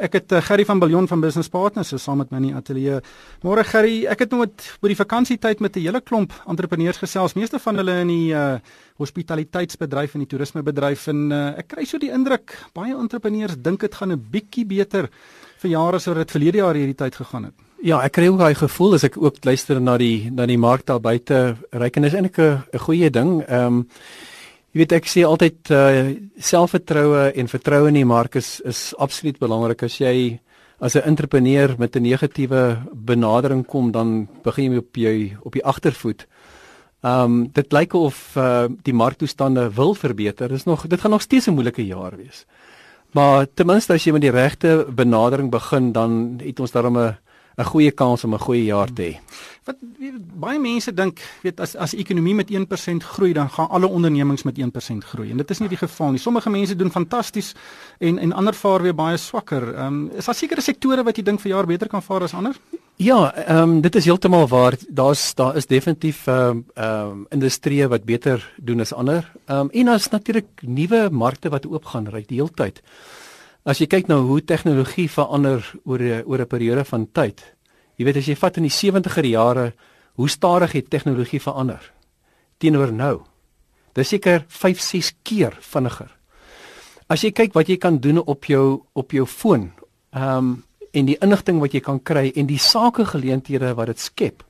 Ek het uh, Gerry van Billion van Business Partners so saam met my in die ateljee. Môre Gerry, ek het nou met oor die vakansietyd met 'n hele klomp entrepreneurs gesels, meeste van hulle in die uh, hospitaliteitsbedryf en die toerismebedryf en uh, ek kry so die indruk baie entrepreneurs dink dit gaan 'n bietjie beter vir jare as wat dit verlede jaar hierdie tyd gegaan het. Ja, ek kry ook daai gevoel as ek ook luister na die na die mark daar buite. Reikenis is eintlik 'n goeie ding. Ehm um, Jy weet ek sê altyd uh, selfvertroue en vertroue in die mark is is absoluut belangrik as jy as 'n entrepreneur met 'n negatiewe benadering kom dan begin jy op jou op die agtervoet. Ehm um, dit lyk of uh, die marktoestande wil verbeter. Dis nog dit gaan nog steeds 'n moeilike jaar wees. Maar ten minste as jy met die regte benadering begin dan het ons daarmee 'n 'n goeie kans om 'n goeie jaar te hê. Wat weet, baie mense dink, weet as as die ekonomie met 1% groei, dan gaan alle ondernemings met 1% groei. En dit is nie die geval nie. Sommige mense doen fantasties en en ander vaar weer baie swakker. Ehm um, is daar sekere sektore wat jy dink vir jaar beter kan vaar as ander? Ja, ehm um, dit is heeltemal waar. Daar's daar is definitief ehm um, ehm um, industrieë wat beter doen as ander. Ehm um, en daar's natuurlik nuwe markte wat oopgaan ry die hele tyd. As jy kyk na hoe tegnologie verander oor oor 'n periode van tyd. Jy weet as jy vat in die 70er jare, hoe stadig het tegnologie verander teenoor nou. Dis seker 5, 6 keer vinniger. As jy kyk wat jy kan doen op jou op jou foon, ehm um, en die inligting wat jy kan kry en die sakegeleenthede wat dit skep.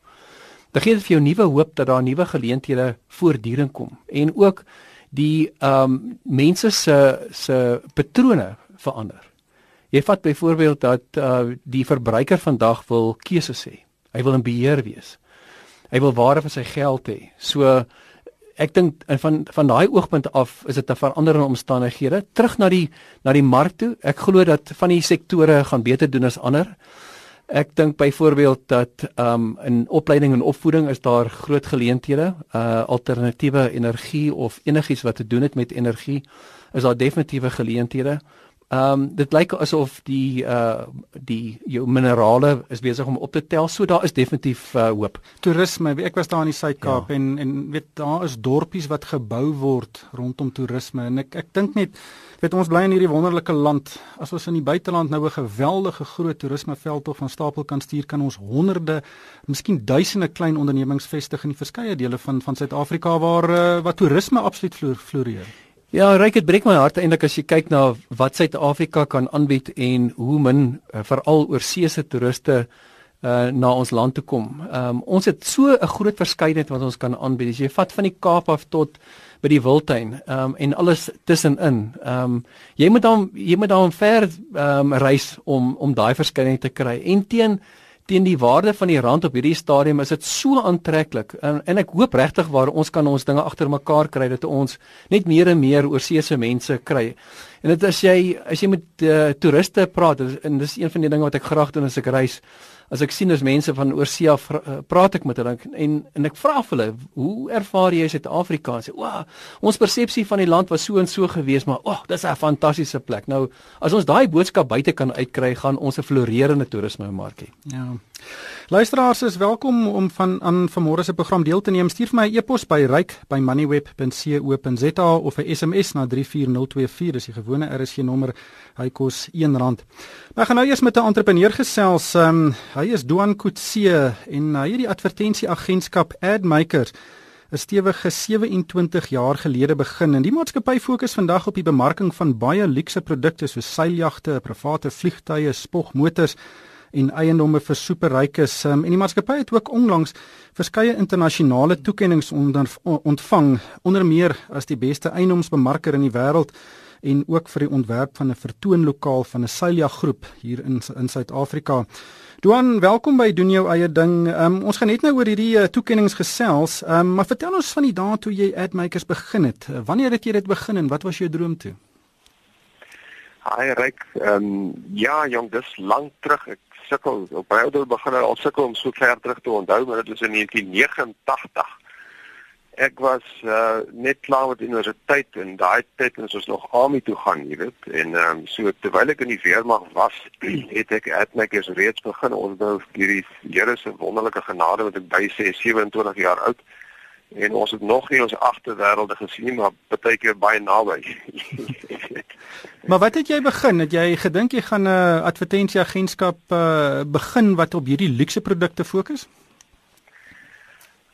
Dit gee vir jou nuwe hoop dat daar nuwe geleenthede voortdurend kom en ook die ehm um, mense se se patrone verander. Jy vat byvoorbeeld dat uh die verbruiker vandag wil keuses hê. Hy wil in beheer wees. Hy wil waarde vir sy geld hê. So ek dink van van daai oogpunt af is dit 'n veranderende omstandighede. Terug na die na die mark toe. Ek glo dat van die sektore gaan beter doen as ander. Ek dink byvoorbeeld dat um in opleiding en opvoeding is daar groot geleenthede, uh alternatiewe energie of enigiets wat te doen het met energie, is daar definitiewe geleenthede. Ehm um, dit lyk asof die uh die jou minerale is besig om op te tel. So daar is definitief uh hoop. Toerisme, ek was daar in die Suid-Kaap ja. en en weet daar is dorpies wat gebou word rondom toerisme en ek ek dink net weet ons bly in hierdie wonderlike land. As ons in die buiteland nou 'n geweldige groot toerismeveld of van stapel kan stuur, kan ons honderde, miskien duisende klein ondernemings vestig in die verskeie dele van van Suid-Afrika waar uh, wat toerisme absoluut floreer. Ja, ryk dit breek my hart eintlik as jy kyk na wat Suid-Afrika kan aanbied en hoe min uh, veral oorseese toeriste uh na ons land toe kom. Um ons het so 'n groot verskeidenheid wat ons kan aanbied. As jy vat van die Kaap af tot by die Wildtuin, um en alles tussenin. Um jy moet dan jy moet dan ver um reis om om daai verskeidenheid te kry. En teen teen die waarde van die rand op hierdie stadium is dit so aantreklik en en ek hoop regtig waar ons kan ons dinge agter mekaar kry dat ons net meer en meer oorseese mense kry. En dit as jy as jy met uh, toeriste praat en dis een van die dinge wat ek graag doen as ek reis as ek sien as mense van oorsee af eh, praat ek met hulle en en ek vra hulle hoe ervaar jy Suid-Afrika? En sê o ons persepsie van die land was so en so gewees maar o oh, dis 'n fantastiese plek. Nou as ons daai boodskap buite kan uitkry gaan ons 'n floreerende toerismemark hê ja Luisteraars is welkom om van aan vanmôre se program deel te neem. Stuur vir my 'n e-pos by ryk@moneyweb.co.za of 'n SMS na 34024. Dis die gewone RSG nommer. Hy kos R1. Ek gaan nou eers met 'n entrepreneur gesels. Um, hy is Duan Kutse en hy het die advertensieagentskap Admaker 'n stewige 27 jaar gelede begin. En die maatskappy fokus vandag op die bemarking van baie luukse produkte soos seiljagte, private vliegtye, spogmotors en eiendomme vir superrykes um, en die maatskappy het ook onlangs verskeie internasionale toekenninge ontvang onder meer as die beste eiendomsbemarker in die wêreld en ook vir die ontwerp van 'n vertoonlokaal van 'n seiljaggroep hier in in Suid-Afrika. Duan, welkom by doen jou eie ding. Um, ons gaan net nou oor hierdie uh, toekenninge gesels, um, maar vertel ons van die dae toe jy Admakers begin het. Uh, wanneer het jy dit begin en wat was jou droom toe? Hi Ryk, ehm um, ja, jong, dis lank terug. Ek sukkel op baie oudel begin al sukkel om so ver terug te onthou maar dit was in 1989 ek was uh, net klaar met universiteit en daai tyd het ons nog army toe gaan jy weet en um, so terwyl ek in die weermag was het ek atmakers reeds begin ons nou hierdie Here se wonderlike genade wat ek by sê 27 jaar oud en ons het nog nie ons agterwêrelde gesien nie, maar baie keer baie naby. maar wat het jy begin? Het jy gedink jy gaan 'n uh, advertensieagentskap uh, begin wat op hierdie luukse produkte fokus?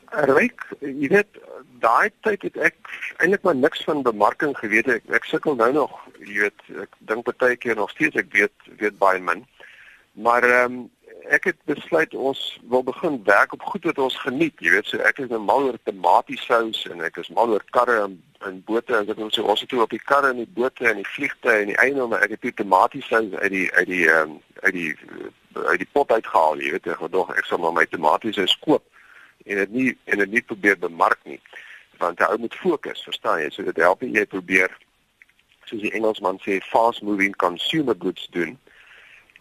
Ryk, jy weet, daai tyd het ek eintlik maar niks van bemarking geweet. Ek, ek sukkel nou nog, jy weet, ek dink baie keer nog steeds ek weet weet baie min. Maar ehm um, ek het besluit ons wil begin werk op goed wat ons geniet. Jy weet, so ek is nou mal oor tomatiesous en ek is mal oor karre en, en bote ek het so ons het toe op die karre en die bote en die vliegtye en die eienaar maar ek het die tomatiesous uit die uit die um, uit die uit die pot uitgehaal, jy weet, ek dog ek sal maar my tomatiesous koop en dit nie en dit nie probeer bemark nie. Want jy moet fokus, verstaan jy? So dit help jy probeer soos die Engelsman sê fast moving consumer goods doen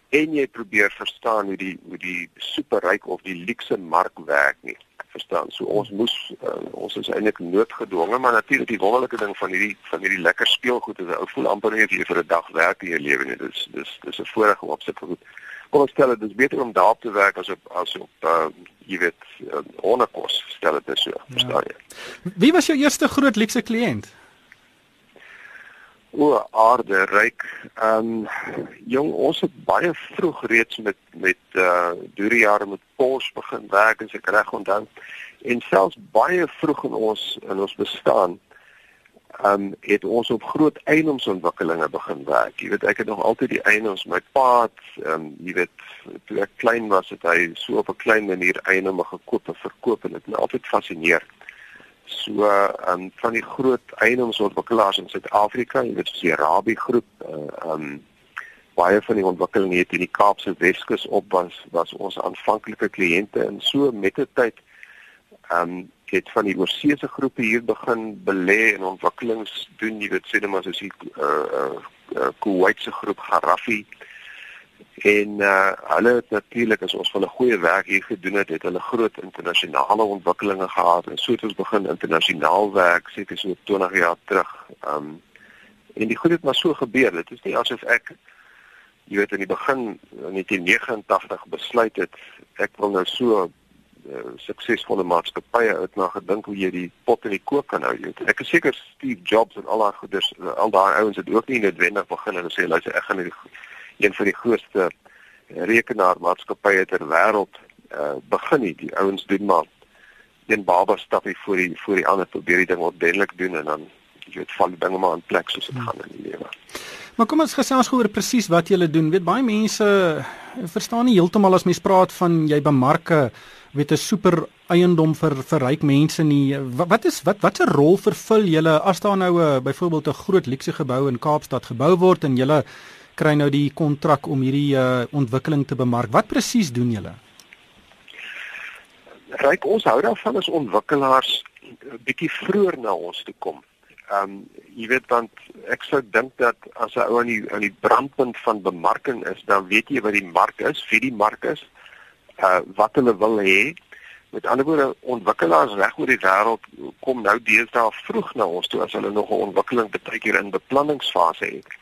en jy probeer verstaan hoe die hoe die superryk of die luukse mark werk nie. Verstaan. So ons moes uh, ons is eintlik noodgedwonge maar natuurlik die wonderlike ding van hierdie van hierdie lekker speelgoed is ou voel amper nie vir 'n dag werk in jou lewe nie. Dis dis dis 'n voorreg om op sit goed. Kom ons stel dit is beter om daar te werk as op as op uh, jy weet uh, onderkos stel dit so. Verstaan ja. jy? Wie was jou eerste groot luukse kliënt O, aarde ryk. Ehm um, jong, ons het baie vroeg reeds met met uh drie jaar met Porsche begin werk as ek reg onthou. En selfs baie vroeg in ons in ons bestaan ehm um, het ons op groot eiendomsontwikkelinge begin werk. Jy weet, ek het nog altyd die eiendoms my pa het ehm um, jy weet, toe ek klein was het hy so op 'n klein manier eiendomme gekoop en verkoop en dit het my altyd fascineer. So um van die groot eiendomsontwikkelaars in Suid-Afrika, jy weet soos die Rabie groep, uh, um baie van die ontwikkeling hier in die Kaapse Weskus op was was ons aanvanklike kliënte. En so met die tyd um het van die oorseese groepe hier begin belê en ontwikkelings doen, jy weet sê net maar soos die uh uh Kuwaitse groep Garafi En uh hulle natuurlik as ons van 'n goeie werk hier gedoen het, het hulle groot internasionale ontwikkelinge gehad en so het ons begin internasionaal werk seker so 20 jaar terug. Um en die goed het maar so gebeur. Dit is nie asof ek jy weet in die begin in 1989 besluit het ek wil nou so uh, suksesvolle maatskappye uit na gedink hoe jy die pot in die kook kan hou. Weet. Ek is seker Steve Jobs en al daai goeders al daai ouens het ook nie noodwendig begin en sê luister ek gaan nie een van die grootste rekenaarmaatskappye ter wêreld uh, begin nie. Die ouens doen maar een baba stapie voor die voor die ander probeer die ding ordentlik doen en dan jy weet val die dinge maar in plek soos dit gaan in die lewe. Maar kom ons gesels gou oor presies wat julle doen. Weet baie mense verstaan nie heeltemal as mens praat van jy bemarke weet 'n super eiendom vir vir ryk mense nie. Wat, wat is wat watse rol vervul julle as daar nou 'n byvoorbeeld 'n groot luukse gebou in Kaapstad gebou word en julle kry nou die kontrak om hierdie uh, ontwikkeling te bemark. Wat presies doen julle? Ryk ons hou daarvan as ontwikkelaars 'n bietjie vroeër na ons toe kom. Ehm um, jy weet want ek sou dink dat as 'n ou aan die aan die brandpunt van bemarking is, dan weet jy wat die mark is, wie die mark is, uh wat hulle wil hê. Met ander woorde, ontwikkelaars reg oor die wêreld kom nou deesdae vroeg na ons toe as hulle nog 'n ontwikkeling baie keer in beplanningsfase het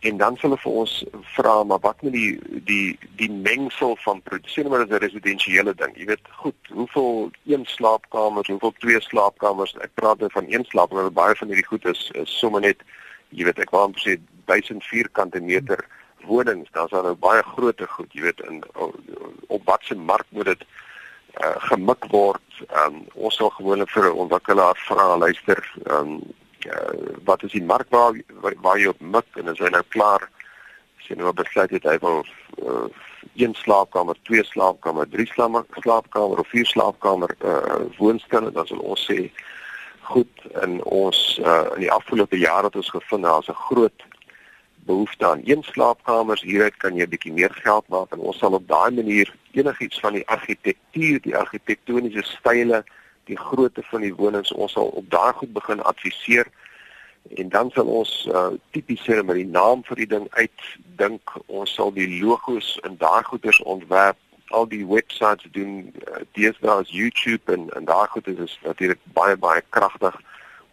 en dan sal hulle vir ons vra maar wat met die die die mengsel van produseer maar dit is 'n residensiële ding. Jy weet goed hoeveel een slaapkamer hoeveel twee slaapkamers? Ek praat net van een slaapkamer baie van hierdie goed is is sommer net jy weet ek wou amper sê 1000 vierkante meter wonings. Daar's nou baie groot goed jy weet in op watse mark moet dit uh, gemik word? Um, ons sal gewoonlik vir 'n ontwikkelaar vra luister um, uh, wat is die mark waar waar jy op mik en as hy nou klaar? Jy nou besluit het hy wil uh, een slaapkamer, twee slaapkamer, drie slaapkamer of vier slaapkamer uh, woonstelle dan sal ons sê goed in ons uh, in die afgelope jaar het ons gevind daar's 'n groot behoefte aan een slaapkamers. Hieruit kan jy 'n bietjie meer geld maak. En ons sal op daai manier enigiets van die argitektuur, die argitektoniese style die grootte van die wonings ons sal op daai goed begin adviseer en dan sal ons uh, tipies sê met die naam vir die ding uitdink. Ons sal die logos in daai goeders ontwerp al die websites doen uh, deesdae as YouTube en en daai goed is natuurlik baie baie kragtig.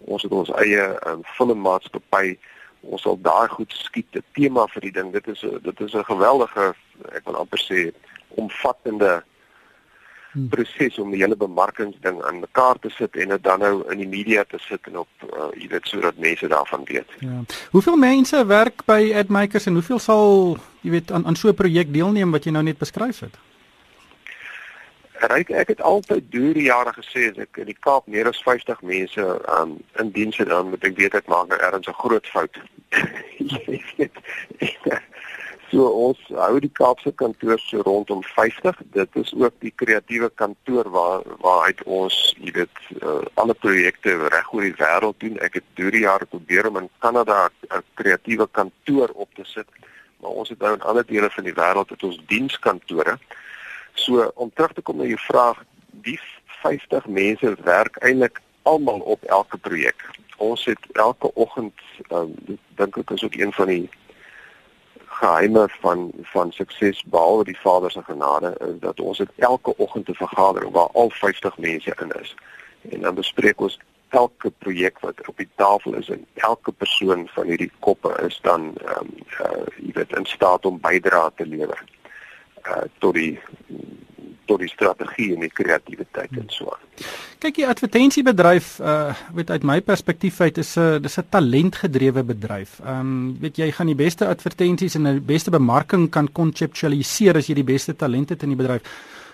Ons het ons eie um, filmmaatskappy. Ons sal daai goed skiet 'n tema vir die ding. Dit is dit is 'n geweldige ek wil amper sê omvattende. Proses om die hele bemarkingsding aan mekaar te sit en dit dan nou in die media te sit en op uh, jy weet sodat mense daarvan weet. Ja. Hoeveel mense werk by Admakers en hoeveel sal jy weet aan aan so 'n projek deelneem wat jy nou net beskryf het? Ryk ek het altyd deur die jare gesê as ek in die Kaap meer as 50 mense um, in diens het dan moet ek weet ek maak nou ergens 'n groot fout. jy weet. So ons hou die Kaapse kantoor so rondom 50. Dit is ook die kreatiewe kantoor waar waar uit ons, jy weet, uh, alle projekte reg oor die wêreld doen. Ek het deur die jare probeer om in Kanada 'n kreatiewe kantoor op te sit, maar ons het nou in ander dele van die wêreld het ons dienskantore. So om terug te kom na jou vraag, die 50 mense werk eintlik almal op elke projek. Ons het elke oggend, um, dink ek is ook een van die geheime van van sukses behalwe die Vader se genade is dat ons dit elke oggend te vergader waar al 50 mense in is. En dan bespreek ons elke projek wat op die tafel is en elke persoon van hierdie koppe is dan ehm um, uh, jy weet in staat om bydrae te lewer uh tot die tot die strategie en die kreatiwiteit en so aan. Kyk, die advertensiebedryf uh weet uit my perspektief uit is 'n dis 'n talentgedrewe bedryf. Um weet jy gaan die beste advertensies en die beste bemarking kan konseptualiseer as jy die beste talente het in die bedryf.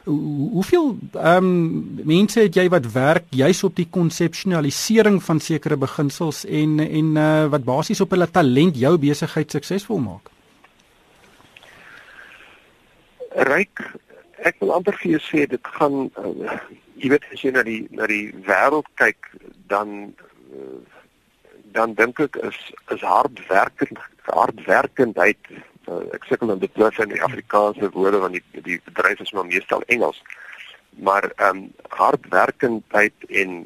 Hoeveel ehm um, mense het jy wat werk juis op die konseptualisering van sekere beginsels en en uh wat basies op hulle talent jou besigheid suksesvol maak? Ryk ek wil amper vir jou sê dit gaan uh, jy weet as jy na die na die wêreld kyk dan uh, dan dink ek is is hardwerkend hardwerkendheid uh, ek sukkel om dit te sê in die Afrikaanse woorde want die die bedryf is maar meestal Engels maar ehm um, hardwerkendheid en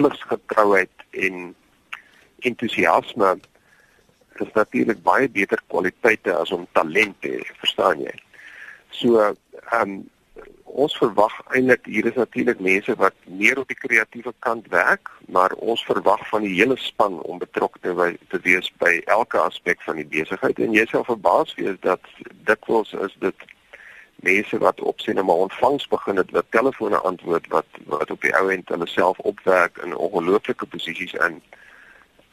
plusgetrouheid en entoesiasme is natuurlik baie beter kwaliteite as om talent te verstaan jy so ehm um, ons verwag eintlik hier is natuurlik mense wat meer op die kreatiewe kant werk, maar ons verwag van die hele span om betrokke te, te wees by elke aspek van die besigheid en jy sal verbaas wees dat dikwels is dit mense wat op sien maar ontvangs begin het wat telefone antwoord wat wat op die ou end hulle self opwerk in ongelooflike posisies in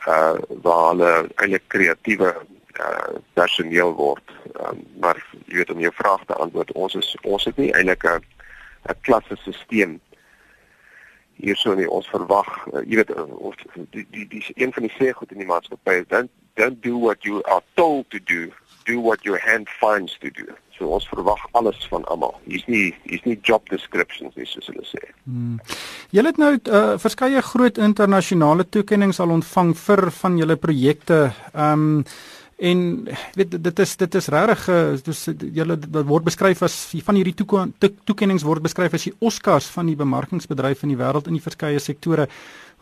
uh waar hulle eintlik kreatiewe uh personeel word. Um, maar jy weet om jou vraag te antwoord, ons is ons het nie eintlik 'n 'n klassesisteem hierso nie. Ons verwag, uh, jy weet uh, ons die die die een van die sê goed in die maatskappy is don't don't do what you are told to do, do what your hand finds to do. So ons verwag alles van almal. Hier's nie hier's nie job descriptions nie soos hulle sê. Hmm. Julle het nou uh, verskeie groot internasionale toekenninge al ontvang vir van julle projekte. Ehm um, En weet dit is dit is regtig uh, dis julle word beskryf as van hierdie toekennings word beskryf as die Oscars van die bemarkingsbedryf in die wêreld in die verskeie sektore.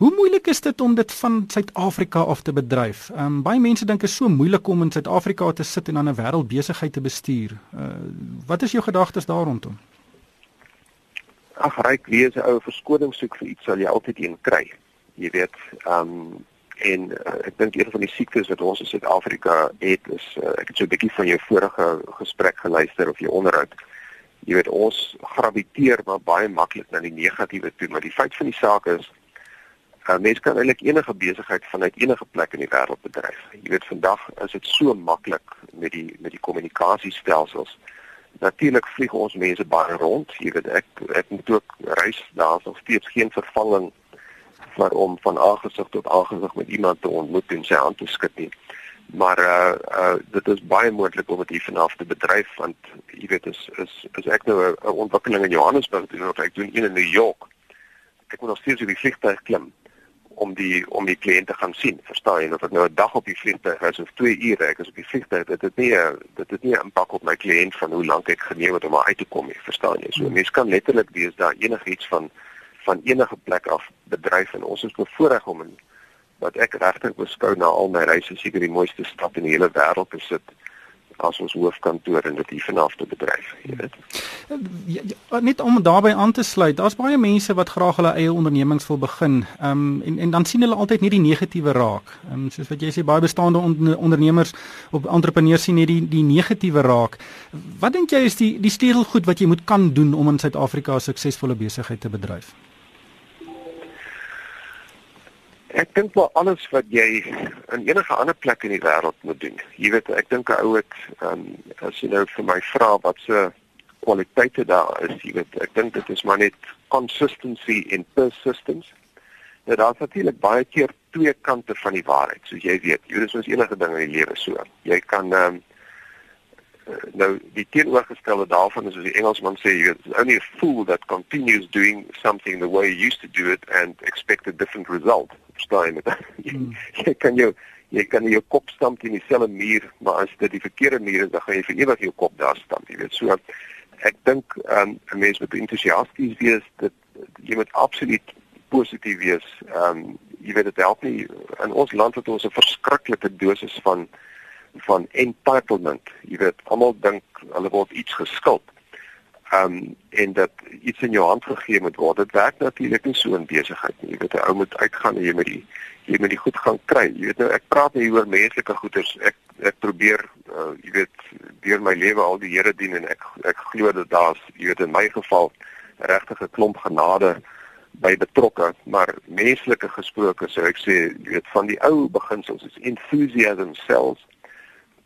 Hoe moeilik is dit om dit van Suid-Afrika af te bedryf? Ehm um, baie mense dink dit is so moeilik om in Suid-Afrika te sit en dan 'n wêreldbesigheid te bestuur. Uh, wat is jou gedagtes daar rondom? Ag, ryk wie is 'n ou verskoning soek vir iets sal jy altyd een kry. Jy weet, ehm um, en uh, ek dink een van die siektes wat ons in Suid-Afrika het is uh, ek het so 'n bietjie van jou vorige gesprek geluister of jou onderhoud. Jy weet ons graviteer maar baie maklik na die negatiewe toe, maar die feit van die saak is uh, mense kan eintlik enige besigheid vanuit enige plek in die wêreld bedryf. Jy weet vandag is dit so maklik met die met die kommunikasiestelsels. Natuurlik vlieg ons mense baie rond. Jy weet ek ek moet ook reis, daar's nog steeds geen vervanging vir om van aangesig tot aangesig met iemand te ontmoet en sy hand te skud nie. Maar uh uh dit is baie moontlik om dit hier vanaf te bedryf want jy weet is is is ek nou 'n ontwikkeling in Johannesburg doen of ek doen een in New York. Ek moet nog steeds op die vliegtuig klim om die om die kliënte gaan sien. Verstaan jy of ek nou 'n dag op die vliegtuig is of 2 ure ek is op die vliegtuig dit het nie dit het nie 'n impak op my kliënt van hoe lank ek geneem het om uit te kom nie. Verstaan jy? So mense kan letterlik wees daar enigiets van van enige plek af bedryf en ons is bevoorreg om in wat ek regtig beskou na al my reise seker die mooiste stad in die hele wêreld te sit as ons hoofkantoor in dit vanaf te bedryf, jy weet. Ja, ja, net om daarbey aan te sluit, daar's baie mense wat graag hulle eie ondernemings wil begin. Ehm um, en en dan sien hulle altyd net die negatiewe raak. Ehm um, soos wat jy sê baie bestaande ondernemers op entrepreneurs sien net die die negatiewe raak. Wat dink jy is die die sleutelgoed wat jy moet kan doen om in Suid-Afrika 'n suksesvolle besigheid te bedryf? Ek dink wel alles wat jy in enige ander plek in die wêreld moet doen. Jy weet, ek dink 'n ou het um, as jy nou vir my vra wat se kwaliteite daar is, jy weet, ek dink dit is maar net consistency en persistence. Nou daar's natuurlik baie keer twee kante van die waarheid, soos jy weet. Jy weet, soos enige ding in die lewe so. Jy kan um, nou die teenoorgestelde daarvan is as die Engelsman sê jy weet only a fool that continues doing something the way you used to do it and expect a different result verstaan met hmm. jy kan jou jy kan jou kop stamp in dieselfde muur maar as dit die verkeerde muur is dan gaan jy vir ewig jou kop daar stamp jy weet. So ek dink um, 'n mens moet entoesiasties wees dat jy moet absoluut positief wees. Um, jy weet dit help nie in ons land het ons 'n verskriklike dosis van van entitlement. Jy weet almal dink hulle word iets geskuld um en dat iets in jou hand gegee moet word. Dit werk natuurlik nie so in besigheid nie. Jy weet 'n ou moet uitgaan en jy moet die jy moet die goed gaan kry. Jy weet nou ek praat nie oor menslike goederes. Ek ek probeer uh, jy weet deur my lewe al die Here dien en ek ek glo dat daar's jy weet in my geval regtig 'n klomp genade by betrokke, maar menslike gesproke sou ek sê jy weet van die ou beginsels is enthusiasm sells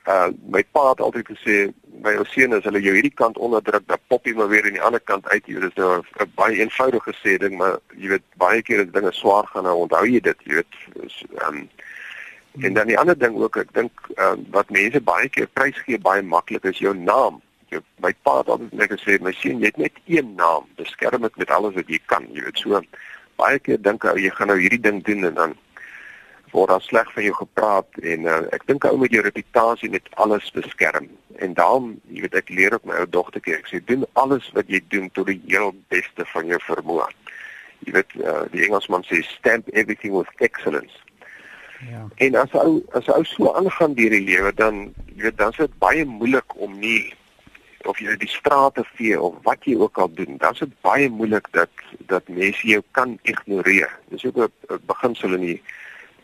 uh my pa het altyd gesê my ou seun as hulle jou hierdie kant onderdruk dan pop jy maar weer aan die ander kant uit. Hier is nou 'n baie eenvoudige sê ding maar jy weet baie keer as dinge swaar gaan nou onthou jy dit jy weet. Is um en dan die ander ding ook ek dink um, wat mense baie keer prys gee baie maklik is jou naam. Jou my pa het altyd net gesê my seun jy het net een naam. Beskerm dit met alles wat jy kan. Jy weet so baie keer dink jy gaan nou hierdie ding doen en dan word daar sleg van jou gepraat en uh, ek dink ou met jou reputasie net alles beskerm. En daarom, jy weet ek leer op my ou dogtertjie, ek sê doen alles wat jy doen tot die heel beste van jou vermoë. Jy weet uh, die Engelsman sê stamp everything with excellence. Ja. En as ou as ou so aangaan deur die lewe dan jy weet dan is dit baie moeilik om nie of jy die strate vee of wat jy ook al doen, dan is dit baie moeilik dat dat mense jou kan ignoreer. Dis ook 'n beginsel in die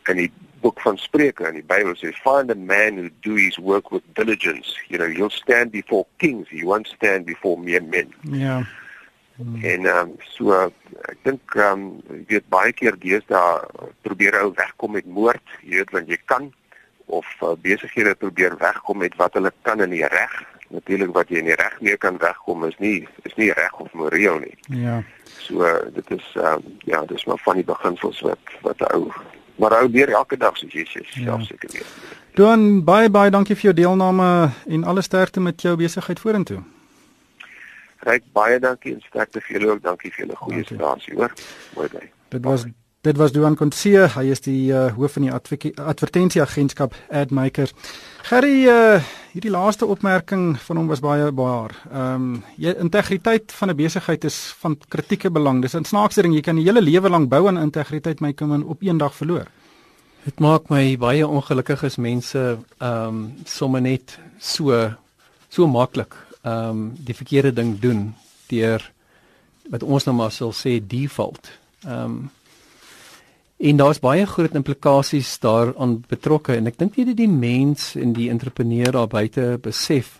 in die boek van Spreuke in die Bybel sê find a man who do his work with diligence. You know he'll stand before kings he won't stand before mere men. Ja. Hmm. en um, so ek dink um, jy weet baie keer deesdae probeer ou wegkom met moord jy weet want jy kan of uh, besighede probeer wegkom met wat hulle kan in die reg. Natuurlik wat jy in die reg mee kan wegkom is nie is nie reg of moreel nie. Ja. So uh, dit is um, ja dis maar van die beginsels wat wat ou maar hou leer elke dag soos jy sê self ja. seker weet. Dan bye bye, dankie vir jou deelname en alle sterkte met jou besigheid vorentoe. Ryk baie dankie en sterkte vir julle ook. Dankie vir julle goeie stasie, hoor. Mooi bly. Dit was dit was Duan Konsie, hy is die uh, hoof van die advertensieagentskap Admaker. Gerry, uh, hierdie laaste opmerking van hom was baie baar. Ehm um, jy integriteit van 'n besigheid is van kritieke belang. Dis 'n snaakse ding, jy kan die hele lewe lank bou aan integriteit, my kom in op een dag verloor. Dit maak my baie ongelukkig as mense ehm um, sommer net so so maklik ehm um, die verkeerde ding doen deur wat ons nou maar sal sê default. Ehm um, En daar's baie groot implikasies daaraan betrokke en ek dink nie dat die mens en die entrepreneur daar buite besef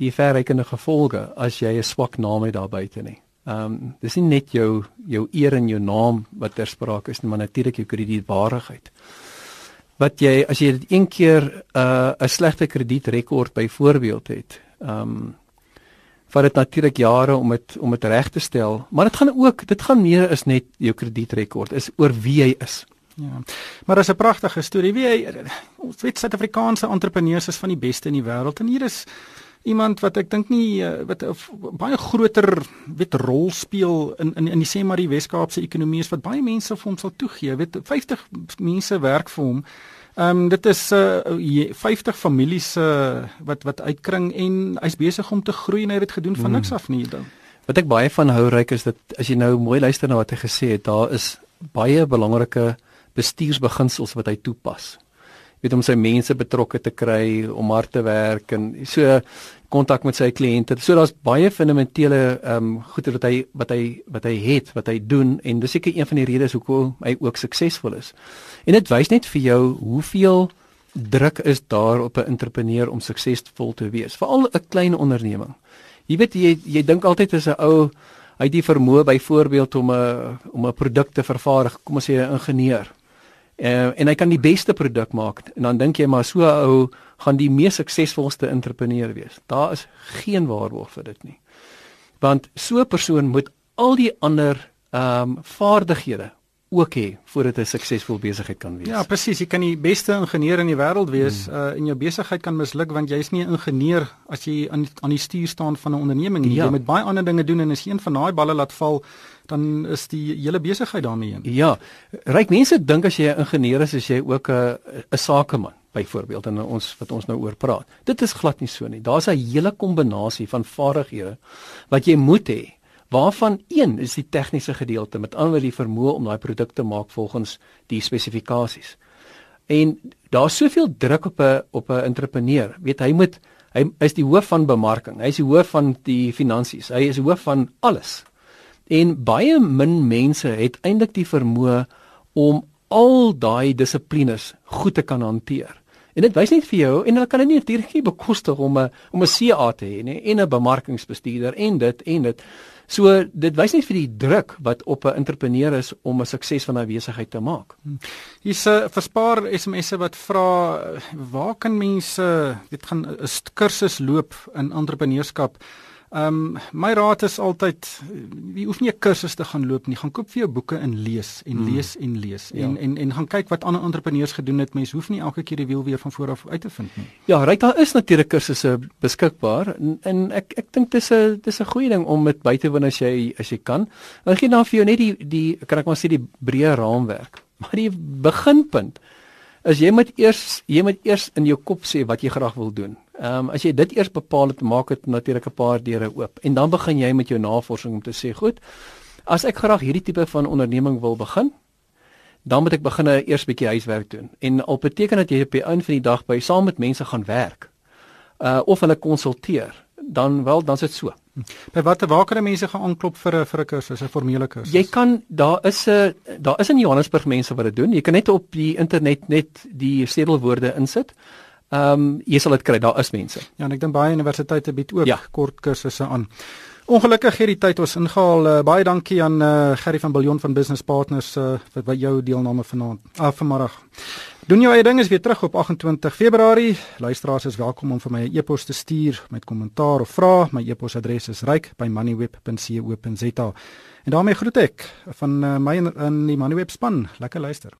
die verrykende gevolge as jy 'n swak naam het daar buite nie. Ehm um, dis nie net jou jou eer en jou naam wat ter sprake is nie, maar natuurlik jou kredietwaardigheid. Wat jy as jy dit een keer 'n uh, 'n slegte kredietrekord byvoorbeeld het, ehm um, vat dit natuurlik jare om dit om dit reg te stel, maar dit gaan ook dit gaan meer as net jou kredietrekord, is oor wie jy is. Ja. Maar dit is 'n pragtige storie. Wie jy ons weet Suid-Afrikaanse entrepreneurs is van die beste in die wêreld en hier is iemand wat ek dink nie eh, wat 'n baie groter weet rol speel in in in die sê maar die Wes-Kaapse ekonomie is wat baie mense vir hom sal toegee. Weet 50 mense werk vir hom. Ehm um, dit is uh, 50 families uh, wat wat uitkring en hy's besig om te groei en hy het dit gedoen van hmm. niks af nie dan. Wat ek baie van hou ryk is dat as jy nou mooi luister na wat hy gesê het, daar is baie belangrike bestuursbeginsels wat hy toepas. Weet om sy mense betrokke te kry, om hard te werk en so kontak met sy kliënte. So daar's baie fundamentele ehm um, goeie wat hy wat hy wat hy het, wat hy doen en dis seker een van die redes hoekom hy ook suksesvol is. En dit wys net vir jou hoeveel druk is daar op 'n entrepreneur om suksesvol te wees, veral 'n klein onderneming. Jy weet jy jy dink altyd as 'n ou hy het die vermoë byvoorbeeld om 'n om 'n produk te vervaardig, kom ons sê 'n ingenieur. Uh, en hy kan die beste produk maak en dan dink jy maar so 'n ou gaan die mees suksesvolste entrepreneur wees. Daar is geen waarborg vir dit nie. Want so 'n persoon moet al die ander ehm um, vaardighede ook hê voordat 'n suksesvol besigheid kan wees. Ja, presies. Jy kan die beste ingenieur in die wêreld wees hmm. uh, en jou besigheid kan misluk want jy's nie 'n ingenieur as jy aan aan die stuur staan van 'n onderneming nie. Ja. Jy moet baie ander dinge doen en as een van daai balle laat val, dan is die hele besigheid daarmee heen. Ja. Ryk mense dink as jy 'n ingenieur is, is jy ook 'n 'n sakeman byvoorbeeld en ons wat ons nou oor praat. Dit is glad nie so nie. Daar's 'n hele kombinasie van vaardighede wat jy moet hê waarvan een is die tegniese gedeelte met ander die vermoë om daai produk te maak volgens die spesifikasies. En daar's soveel druk op 'n op 'n entrepreneur. Weet hy moet hy is die hoof van bemarking. Hy is die hoof van die finansies. Hy is die hoof van alles. En baie min mense het eintlik die vermoë om al daai dissiplines goed te kan hanteer. En dit wys net vir jou en hulle kan dit nie natuurlik nie bekostig om 'n om 'n CA te hê nie en 'n bemarkingsbestuurder en dit en dit. So dit wys net vir die druk wat op 'n entrepreneur is om 'n sukses van 'n besigheid te maak. Hmm. Hier's 'n verspaar SMS'e wat vra waar kan mense dit gaan 'n kursus loop in entrepreneurskap? Ehm um, my raad is altyd jy hoef nie 'n kursus te gaan loop nie, gaan koop vir jou boeke en lees en hmm. lees en lees ja. en en en gaan kyk wat ander entrepreneurs gedoen het. Mens hoef nie elke keer die wiel weer van voor af uit te vind nie. Ja, reg daar is natuurlik kursusse beskikbaar en, en ek ek dink dis 'n dis 'n goeie ding om met by te woon as jy as jy kan. Dan gee dan vir jou net die die kan ek maar sê die breë raamwerk. Maar die beginpunt is jy moet eers jy moet eers in jou kop sê wat jy graag wil doen. Ehm um, as jy dit eers bepaal het, maak dit natuurlik 'n paar deure oop en dan begin jy met jou navorsing om te sê, goed, as ek graag hierdie tipe van onderneming wil begin, dan moet ek begin eers 'n bietjie huiswerk doen. En al beteken dat jy op die einde van die dag by saam met mense gaan werk, uh of hulle konsulteer, dan wel dan is dit so. By watter waar kan mense gaan aanklop vir 'n vir 'n kursus, 'n formele kursus? Jy kan daar is 'n daar is in Johannesburg mense wat dit doen. Jy kan net op die internet net die sleutelwoorde insit. Ehm um, jy sal dit kry, daar is mense. Ja, en ek dink baie universiteite bied ook ja. kort kursusse aan. Ongelukkig hierdie tyd ons ingehaal. Uh, baie dankie aan uh, Gerry van Billion van Business Partners uh, vir by jou deelname vanaand. Af uh, vanmiddag. Doen jou eie ding is weer terug op 28 Februarie. Luisteraars is welkom om vir my 'n e e-pos te stuur met kommentaar of vrae. My e-posadres is ryk@moneyweb.co.za. En daarmee groet ek van uh, my in die Moneyweb span. Lekker luister.